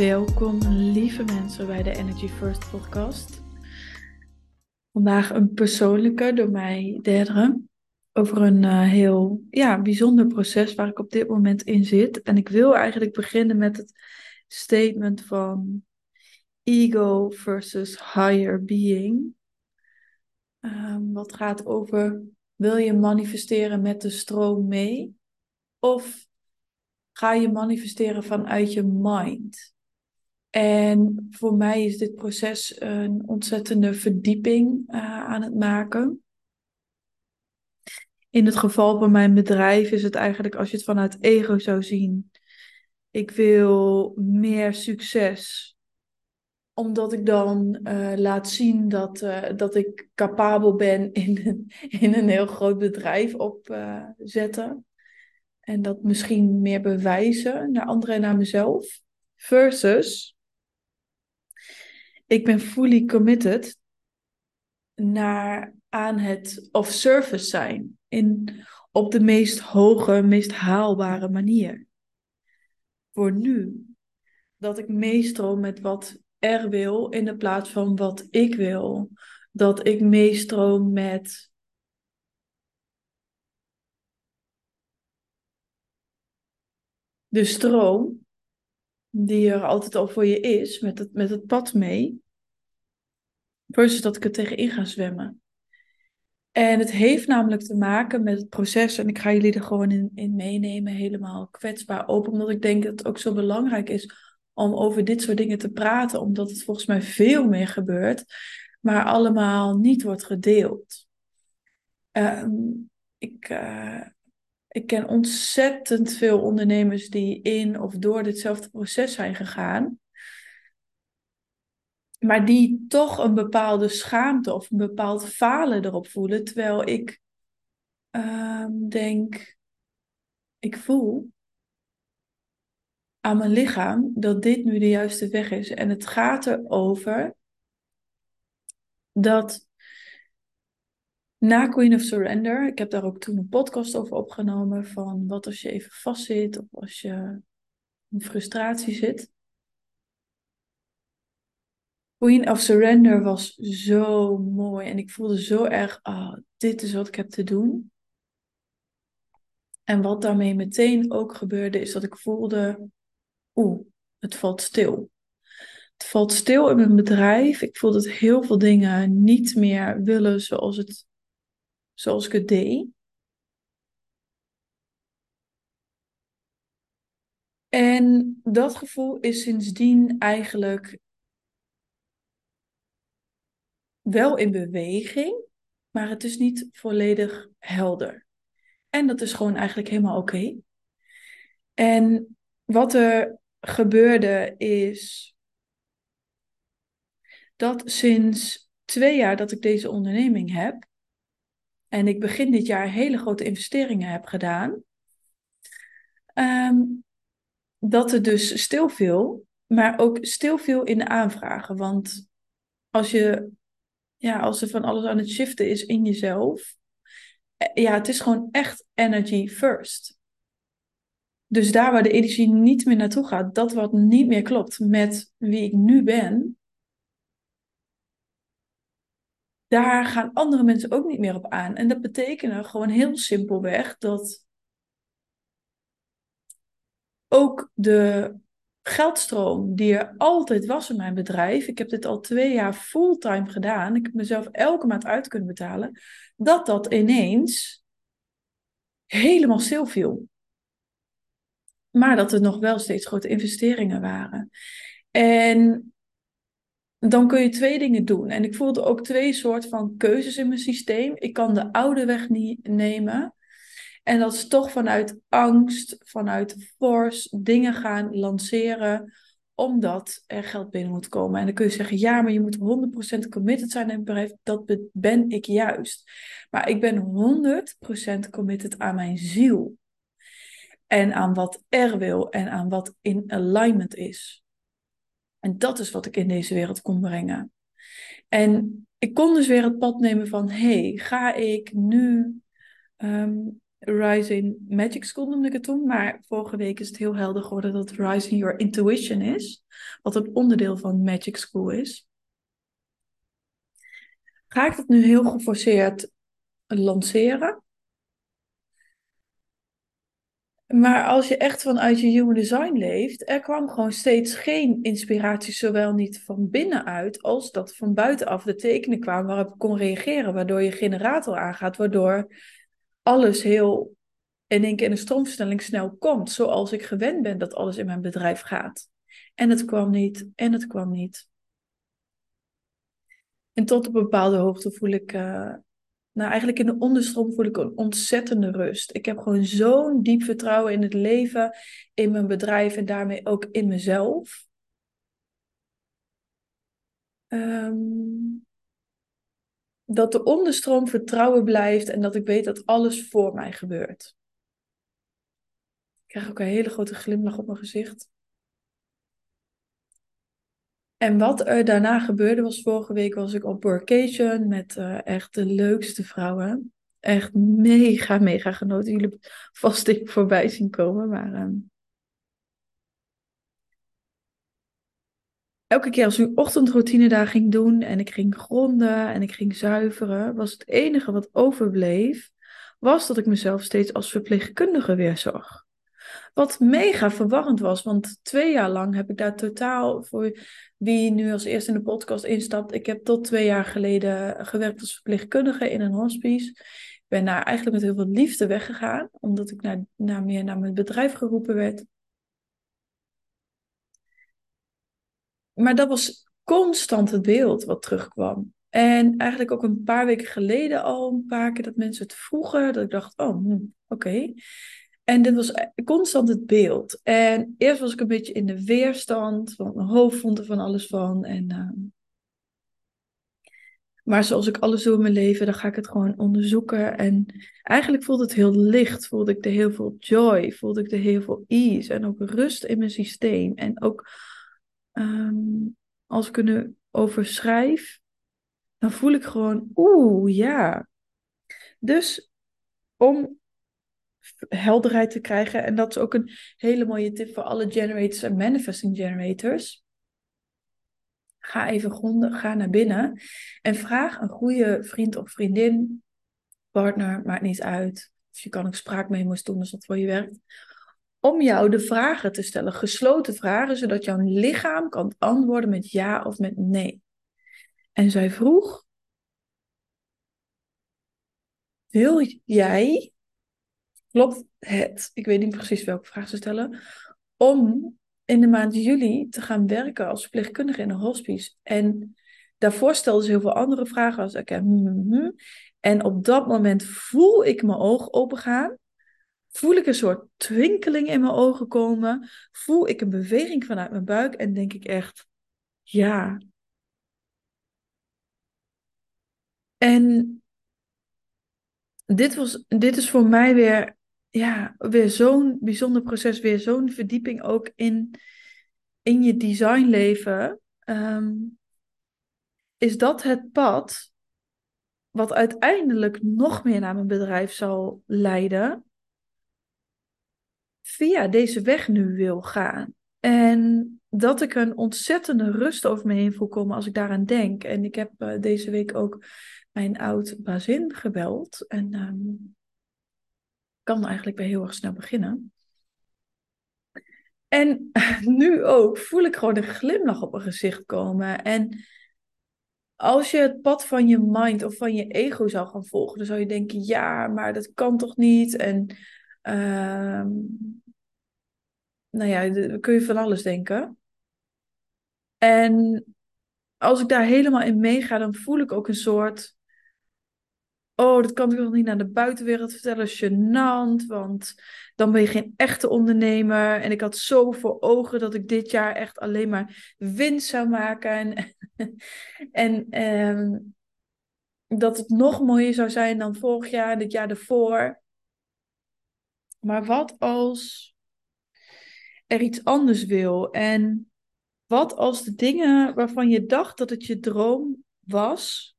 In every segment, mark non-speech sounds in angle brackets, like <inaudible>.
Welkom lieve mensen bij de Energy First podcast. Vandaag een persoonlijke door mij Derdere over een uh, heel ja, bijzonder proces waar ik op dit moment in zit. En ik wil eigenlijk beginnen met het statement van ego versus higher being. Um, wat gaat over, wil je manifesteren met de stroom mee? Of ga je manifesteren vanuit je mind? En voor mij is dit proces een ontzettende verdieping uh, aan het maken. In het geval van mijn bedrijf is het eigenlijk, als je het vanuit ego zou zien, ik wil meer succes omdat ik dan uh, laat zien dat, uh, dat ik capabel ben <laughs> in, een, in een heel groot bedrijf opzetten. En dat misschien meer bewijzen naar anderen en naar mezelf. Versus, ik ben fully committed naar aan het of service zijn in, op de meest hoge, meest haalbare manier. Voor nu, dat ik meestroom met wat er wil in de plaats van wat ik wil. Dat ik meestroom met de stroom die er altijd al voor je is, met het, met het pad mee. Versus dat ik er tegenin ga zwemmen. En het heeft namelijk te maken met het proces. En ik ga jullie er gewoon in, in meenemen, helemaal kwetsbaar open. Omdat ik denk dat het ook zo belangrijk is om over dit soort dingen te praten. Omdat het volgens mij veel meer gebeurt, maar allemaal niet wordt gedeeld. Um, ik, uh, ik ken ontzettend veel ondernemers die in of door ditzelfde proces zijn gegaan maar die toch een bepaalde schaamte of een bepaald falen erop voelen. Terwijl ik um, denk, ik voel aan mijn lichaam dat dit nu de juiste weg is. En het gaat erover dat na Queen of Surrender, ik heb daar ook toen een podcast over opgenomen van wat als je even vastzit of als je in frustratie zit. Queen of Surrender was zo mooi. En ik voelde zo erg, oh, dit is wat ik heb te doen. En wat daarmee meteen ook gebeurde, is dat ik voelde, oeh, het valt stil. Het valt stil in mijn bedrijf. Ik voelde dat heel veel dingen niet meer willen zoals, het, zoals ik het deed. En dat gevoel is sindsdien eigenlijk wel in beweging, maar het is niet volledig helder. En dat is gewoon eigenlijk helemaal oké. En wat er gebeurde is dat sinds twee jaar dat ik deze onderneming heb, en ik begin dit jaar hele grote investeringen heb gedaan, um, dat er dus stil viel, maar ook stil viel in de aanvragen. Want als je ja, als er van alles aan het shiften is in jezelf. Eh, ja, het is gewoon echt energy first. Dus daar waar de energie niet meer naartoe gaat, dat wat niet meer klopt met wie ik nu ben, daar gaan andere mensen ook niet meer op aan. En dat betekent gewoon heel simpelweg dat ook de geldstroom die er altijd was in mijn bedrijf. Ik heb dit al twee jaar fulltime gedaan. Ik heb mezelf elke maand uit kunnen betalen. Dat dat ineens helemaal stil viel. Maar dat er nog wel steeds grote investeringen waren. En dan kun je twee dingen doen. En ik voelde ook twee soorten van keuzes in mijn systeem. Ik kan de oude weg niet nemen. En dat is toch vanuit angst, vanuit force dingen gaan lanceren omdat er geld binnen moet komen. En dan kun je zeggen, ja, maar je moet 100% committed zijn in het bedrijf. Dat ben ik juist. Maar ik ben 100% committed aan mijn ziel. En aan wat er wil en aan wat in alignment is. En dat is wat ik in deze wereld kon brengen. En ik kon dus weer het pad nemen van, hey, ga ik nu um, Rising Magic School noemde ik het toen, maar vorige week is het heel helder geworden dat Rising Your Intuition is, wat een onderdeel van Magic School is. Ga ik dat nu heel geforceerd lanceren? Maar als je echt vanuit je human design leeft, er kwam gewoon steeds geen inspiratie, zowel niet van binnenuit als dat van buitenaf de tekenen kwamen waarop ik kon reageren, waardoor je generator aangaat, waardoor alles heel in één keer in een stroomversnelling snel komt, zoals ik gewend ben dat alles in mijn bedrijf gaat. En het kwam niet, en het kwam niet. En tot op een bepaalde hoogte voel ik, uh, nou eigenlijk in de onderstroom voel ik een ontzettende rust. Ik heb gewoon zo'n diep vertrouwen in het leven, in mijn bedrijf en daarmee ook in mezelf. Um, dat de onderstroom vertrouwen blijft en dat ik weet dat alles voor mij gebeurt. Ik krijg ook een hele grote glimlach op mijn gezicht. En wat er daarna gebeurde was, vorige week was ik op workation met uh, echt de leukste vrouwen. Echt mega, mega genoten. Jullie vast ik voorbij zien komen, maar... Uh, elke keer als ik ochtendroutine daar ging doen en ik ging gronden en ik ging zuiveren, was het enige wat overbleef, was dat ik mezelf steeds als verpleegkundige weer zag. Wat mega verwarrend was, want twee jaar lang heb ik daar totaal, voor wie nu als eerste in de podcast instapt, ik heb tot twee jaar geleden gewerkt als verpleegkundige in een hospice. Ik ben daar eigenlijk met heel veel liefde weggegaan, omdat ik naar, naar meer naar mijn bedrijf geroepen werd. maar dat was constant het beeld wat terugkwam. En eigenlijk ook een paar weken geleden al een paar keer dat mensen het vroegen. Dat ik dacht, oh, hm, oké. En dit was constant het beeld. En eerst was ik een beetje in de weerstand, want mijn hoofd vond er van alles van. En, uh... maar zoals ik alles doe in mijn leven, dan ga ik het gewoon onderzoeken. En eigenlijk voelde het heel licht, voelde ik er heel veel joy, voelde ik er heel veel ease en ook rust in mijn systeem. En ook Ehm, als ik er nu over schrijf, dan voel ik gewoon, oeh, ja. Dus om helderheid te krijgen, en dat is ook een hele mooie tip voor alle generators en manifesting generators. Ga even gronden, ga naar binnen en vraag een goede vriend of vriendin, partner, maakt niet uit. Of je kan ook spraakmemo's doen als dat voor je werkt om jou de vragen te stellen, gesloten vragen, zodat jouw lichaam kan antwoorden met ja of met nee. En zij vroeg: Wil jij, klopt het, ik weet niet precies welke vraag ze stellen, om in de maand juli te gaan werken als verpleegkundige in een hospice? En daarvoor stelden ze heel veel andere vragen als: oké, hm, hm, hm. En op dat moment voel ik mijn oog opengaan voel ik een soort twinkeling in mijn ogen komen, voel ik een beweging vanuit mijn buik en denk ik echt, ja. En dit, was, dit is voor mij weer, ja, weer zo'n bijzonder proces, weer zo'n verdieping ook in, in je designleven. Um, is dat het pad wat uiteindelijk nog meer naar mijn bedrijf zal leiden? via deze weg nu wil gaan. En dat ik een ontzettende rust over me heen voel komen als ik daaraan denk. En ik heb uh, deze week ook mijn oud bazin gebeld. En um, kan eigenlijk weer heel erg snel beginnen. En <laughs> nu ook voel ik gewoon een glimlach op mijn gezicht komen. En als je het pad van je mind of van je ego zou gaan volgen, dan zou je denken: ja, maar dat kan toch niet? En uh, nou ja, kun je van alles denken. En als ik daar helemaal in meega, dan voel ik ook een soort oh, dat kan ik nog niet naar de buitenwereld vertellen, gênant, want dan ben je geen echte ondernemer. En ik had zo voor ogen dat ik dit jaar echt alleen maar winst zou maken. En, <laughs> en ehm, dat het nog mooier zou zijn dan vorig jaar en het jaar ervoor. Maar wat als er iets anders wil? En wat als de dingen waarvan je dacht dat het je droom was,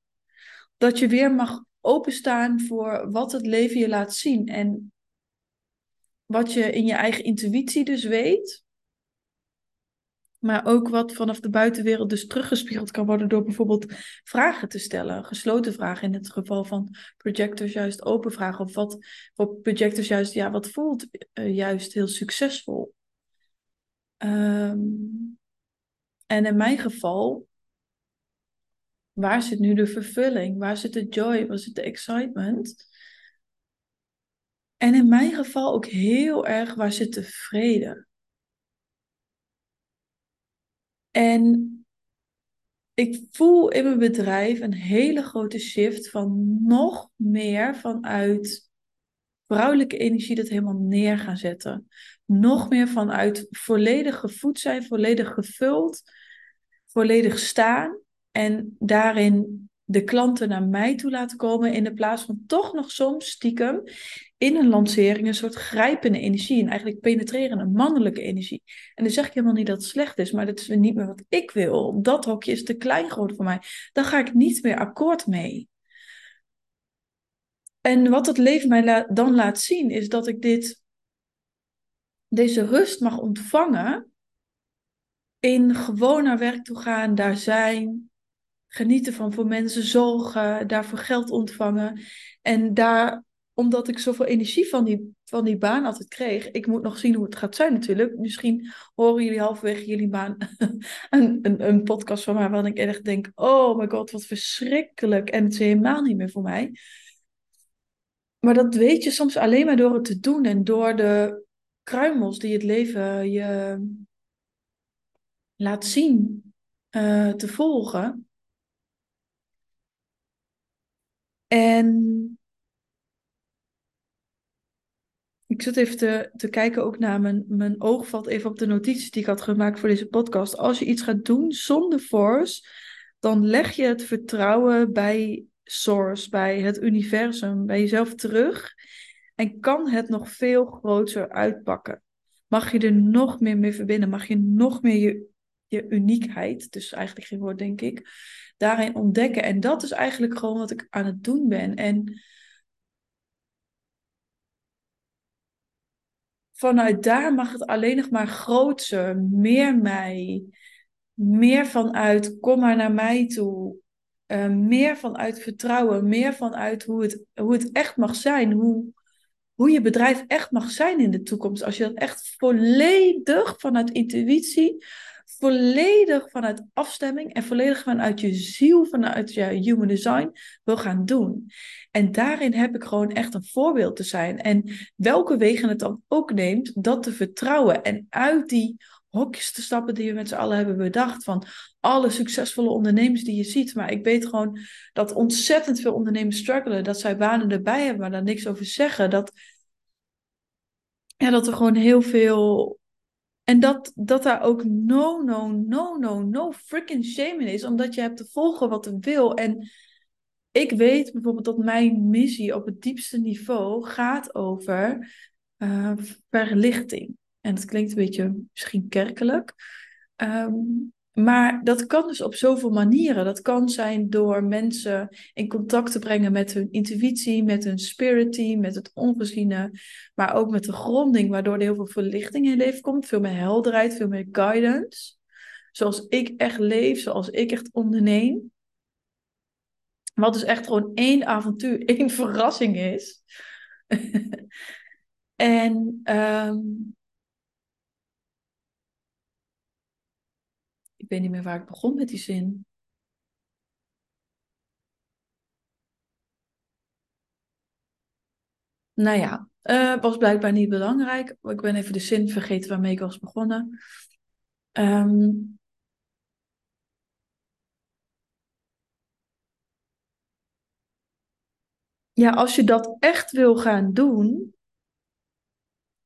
dat je weer mag openstaan voor wat het leven je laat zien en wat je in je eigen intuïtie dus weet, maar ook wat vanaf de buitenwereld dus teruggespiegeld kan worden door bijvoorbeeld vragen te stellen. Gesloten vragen in het geval van projectors juist open vragen. Of wat voor projectors juist, ja, wat voelt uh, juist heel succesvol. Um, en in mijn geval, waar zit nu de vervulling? Waar zit de joy? Waar zit de excitement? En in mijn geval ook heel erg, waar zit de vrede? En ik voel in mijn bedrijf een hele grote shift van nog meer vanuit vrouwelijke energie dat helemaal neer gaan zetten. Nog meer vanuit volledig gevoed zijn, volledig gevuld, volledig staan. En daarin de klanten naar mij toe laten komen in de plaats van toch nog soms stiekem in een lancering een soort grijpende energie en eigenlijk penetrerende mannelijke energie. En dan zeg ik helemaal niet dat het slecht is, maar dat is niet meer wat ik wil. Dat hokje is te klein geworden voor mij. Daar ga ik niet meer akkoord mee. En wat het leven mij dan laat zien is dat ik dit, deze rust mag ontvangen in gewoon naar werk toe gaan, daar zijn, genieten van voor mensen zorgen, daarvoor geld ontvangen. En daar, omdat ik zoveel energie van die, van die baan altijd kreeg, ik moet nog zien hoe het gaat zijn natuurlijk. Misschien horen jullie halverwege jullie baan <laughs> een, een, een podcast van mij waarin ik echt denk, oh my god, wat verschrikkelijk. En het is helemaal niet meer voor mij. Maar dat weet je soms alleen maar door het te doen en door de kruimels die het leven je laat zien uh, te volgen. En ik zit even te, te kijken ook naar mijn, mijn oog valt even op de notities die ik had gemaakt voor deze podcast. Als je iets gaat doen zonder force, dan leg je het vertrouwen bij source, bij het universum, bij jezelf terug. En kan het nog veel groter uitpakken. Mag je er nog meer mee verbinden? Mag je nog meer je, je uniekheid, dus eigenlijk geen woord denk ik, daarin ontdekken. En dat is eigenlijk gewoon wat ik aan het doen ben. En vanuit daar mag het alleen nog maar groter, meer mij, meer vanuit kom maar naar mij toe. Uh, meer vanuit vertrouwen, meer vanuit hoe het, hoe het echt mag zijn, hoe, hoe je bedrijf echt mag zijn in de toekomst. Als je dat echt volledig vanuit intuïtie, volledig vanuit afstemming en volledig vanuit je ziel, vanuit je human design wil gaan doen. En daarin heb ik gewoon echt een voorbeeld te zijn. En welke wegen het dan ook neemt, dat te vertrouwen en uit die hokjes te stappen die we met z'n allen hebben bedacht. Van alle succesvolle ondernemers die je ziet. Maar ik weet gewoon dat ontzettend veel ondernemers struggelen. Dat zij banen erbij hebben, maar daar niks over zeggen. Dat, ja, dat er gewoon heel veel en dat, dat daar ook no, no, no, no, no freaking shame in is. Omdat je hebt te volgen wat er wil. En ik weet bijvoorbeeld dat mijn missie op het diepste niveau gaat over uh, verlichting. En dat klinkt een beetje misschien kerkelijk. Um, maar dat kan dus op zoveel manieren. Dat kan zijn door mensen in contact te brengen met hun intuïtie, met hun spirit team, met het ongeziene, maar ook met de gronding, waardoor er heel veel verlichting in leven komt, veel meer helderheid, veel meer guidance. Zoals ik echt leef, zoals ik echt onderneem. Wat dus echt gewoon één avontuur, <laughs> één verrassing is. <laughs> en um, weet niet meer waar ik begon met die zin. Nou ja, uh, was blijkbaar niet belangrijk. Ik ben even de zin vergeten waarmee ik was begonnen. Um, ja, als je dat echt wil gaan doen,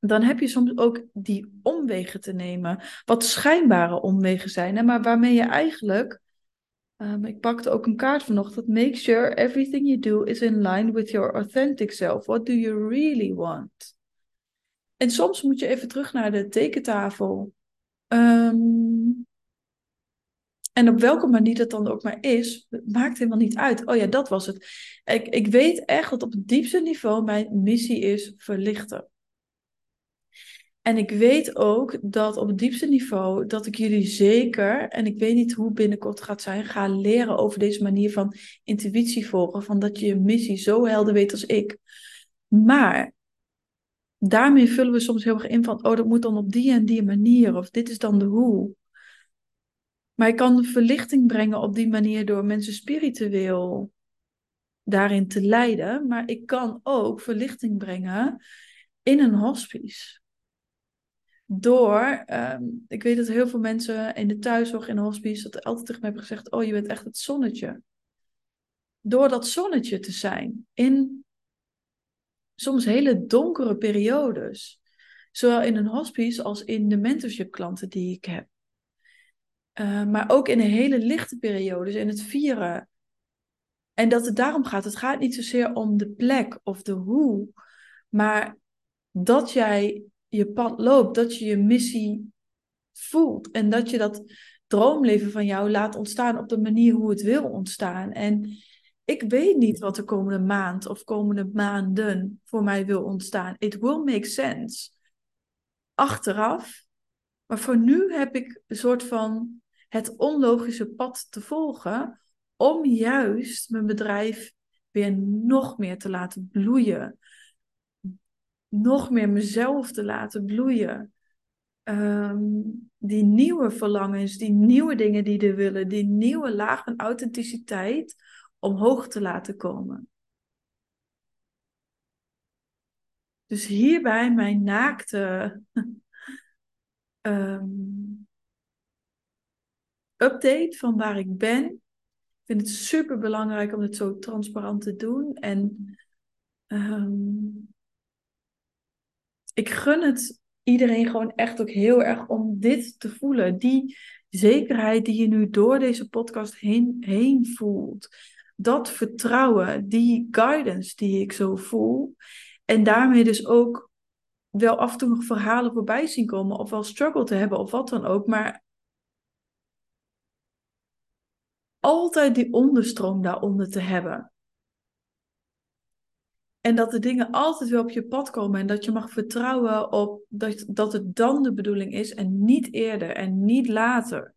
dan heb je soms ook die omwegen te nemen. Wat schijnbare omwegen zijn, hè, maar waarmee je eigenlijk. Um, ik pakte ook een kaart vanochtend. Make sure everything you do is in line with your authentic self. What do you really want? En soms moet je even terug naar de tekentafel. Um, en op welke manier dat dan ook maar is, maakt helemaal niet uit. Oh ja, dat was het. Ik, ik weet echt dat op het diepste niveau mijn missie is verlichten. En ik weet ook dat op het diepste niveau dat ik jullie zeker, en ik weet niet hoe binnenkort gaat zijn, ga leren over deze manier van intuïtie volgen. Van dat je je missie zo helder weet als ik. Maar daarmee vullen we soms heel erg in van, oh dat moet dan op die en die manier. Of dit is dan de hoe. Maar ik kan verlichting brengen op die manier door mensen spiritueel daarin te leiden. Maar ik kan ook verlichting brengen in een hospice. Door, um, ik weet dat heel veel mensen in de thuiszorg, in hospice, dat altijd tegen mij hebben gezegd: Oh, je bent echt het zonnetje. Door dat zonnetje te zijn in soms hele donkere periodes. Zowel in een hospice als in de mentorship klanten die ik heb. Uh, maar ook in een hele lichte periodes, in het vieren. En dat het daarom gaat. Het gaat niet zozeer om de plek of de hoe, maar dat jij je pad loopt, dat je je missie voelt en dat je dat droomleven van jou laat ontstaan op de manier hoe het wil ontstaan. En ik weet niet wat de komende maand of komende maanden voor mij wil ontstaan. It will make sense. Achteraf. Maar voor nu heb ik een soort van het onlogische pad te volgen om juist mijn bedrijf weer nog meer te laten bloeien nog meer mezelf te laten bloeien. Ehm, die nieuwe verlangens, die nieuwe dingen die er willen, die nieuwe laag van authenticiteit omhoog te laten komen. Dus hierbij mijn naakte um, <laughs> update van waar ik ben. Ik vind het super belangrijk om het zo transparant te doen. En um, ik gun het iedereen gewoon echt ook heel erg om dit te voelen. Die zekerheid die je nu door deze podcast heen, heen voelt. Dat vertrouwen, die guidance die ik zo voel. En daarmee dus ook wel af en toe nog verhalen voorbij zien komen. Of wel struggle te hebben of wat dan ook. Maar altijd die onderstroom daaronder te hebben. En dat de dingen altijd weer op je pad komen en dat je mag vertrouwen op dat, dat het dan de bedoeling is en niet eerder en niet later.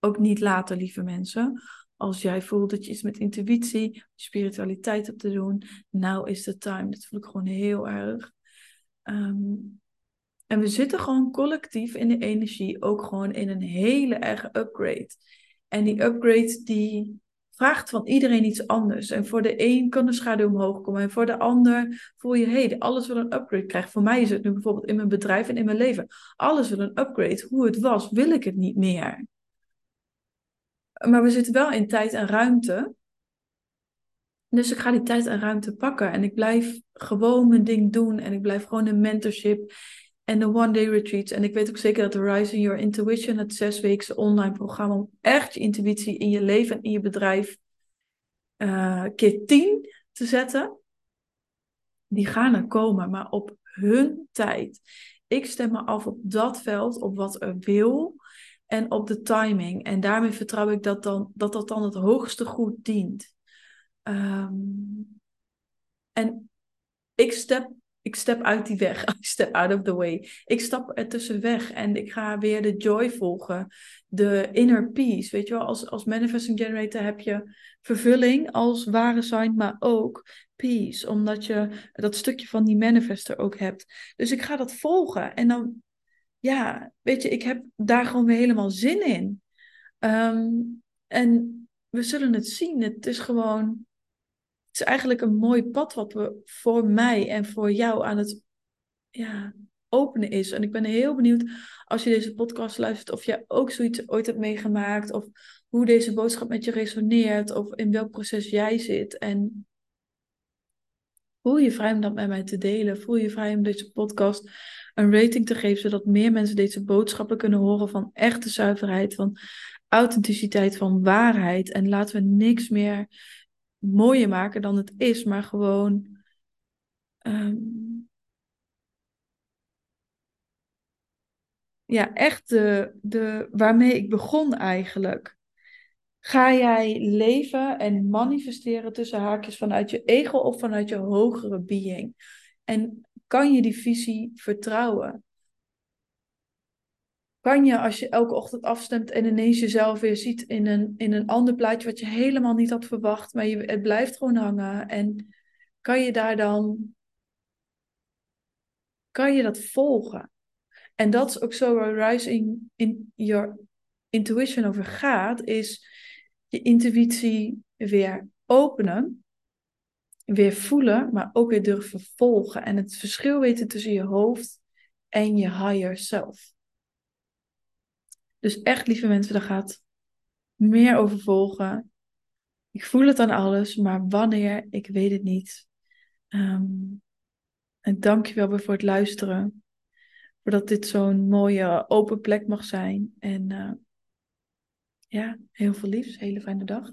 Ook niet later, lieve mensen. Als jij voelt dat je iets met intuïtie, spiritualiteit hebt te doen, nou is de time. Dat voel ik gewoon heel erg. Ehm, en we zitten gewoon collectief in de energie ook gewoon in een hele erge upgrade. En die upgrade die vraagt van iedereen iets anders. En voor de een kan de schaduw omhoog komen. En voor de ander voel je, hey, alles wil een upgrade krijgen. Voor mij is het nu bijvoorbeeld in mijn bedrijf en in mijn leven. Alles wil een upgrade. Hoe het was, wil ik het niet meer. Maar we zitten wel in tijd en ruimte. Dus ik ga die tijd en ruimte pakken. En ik blijf gewoon mijn ding doen. En ik blijf gewoon een mentorship en de One Day Retreats. En ik weet ook zeker dat de Rising Your Intuition, het zesweekse online programma om echt je intuïtie in je leven en in je bedrijf uh, keer tien te zetten, die gaan er komen, maar op hun tijd. Ik stem me af op dat veld, op wat er wil en op de timing. En daarmee vertrouw ik dat dan, dat, dat dan het hoogste goed dient. Um, en ik step ik step uit die weg. <laughs> I step out of the way. Ik stap er tussen weg en ik ga weer de joy volgen. De inner peace. Weet je wel, als, als manifesting generator heb je vervulling als ware sign, maar ook peace. Omdat je dat stukje van die manifester ook hebt. Dus ik ga dat volgen. En dan, ja, weet je, ik heb daar gewoon weer helemaal zin in. Ehm, en we zullen het zien. Het is gewoon is eigenlijk een mooi pad wat we voor mij en voor jou aan het ja, openen is. En ik ben heel benieuwd als je deze podcast luistert of jij ook zoiets ooit hebt meegemaakt. Of hoe deze boodschap met je resoneert. Of in welk proces jij zit. En Voel je vrij om dat met mij te delen. Voel je vrij om deze podcast een rating te geven, zodat meer mensen deze boodschappen kunnen horen van echte zuiverheid, van authenticiteit, van waarheid. En laten we niks meer mooier maken dan het is, maar gewoon. Ehm, ja, echt de, de, waarmee ik begon eigenlijk. Ga jij leven en manifesteren tussen haakjes vanuit je ego of vanuit je hogere being? En kan je die visie vertrouwen? Kan je als je elke ochtend afstemt en ineens jezelf weer ziet in een, in een ander plaatje wat je helemaal niet had verwacht, maar je, het blijft gewoon hangen. En kan je daar dan, kan je dat volgen? En dat is ook zo waar Rising in Your Intuition over gaat, is je intuïtie weer openen, weer voelen, maar ook weer durven volgen. En het verschil weten tussen je hoofd en je higher self. Dus echt, lieve mensen, daar gaat meer over volgen. Ik voel het aan alles, maar wanneer, ik weet het niet. Um, en dankjewel weer voor het luisteren. Voordat dit zo'n mooie open plek mag zijn. En uh, ja, heel veel liefs. Hele fijne dag.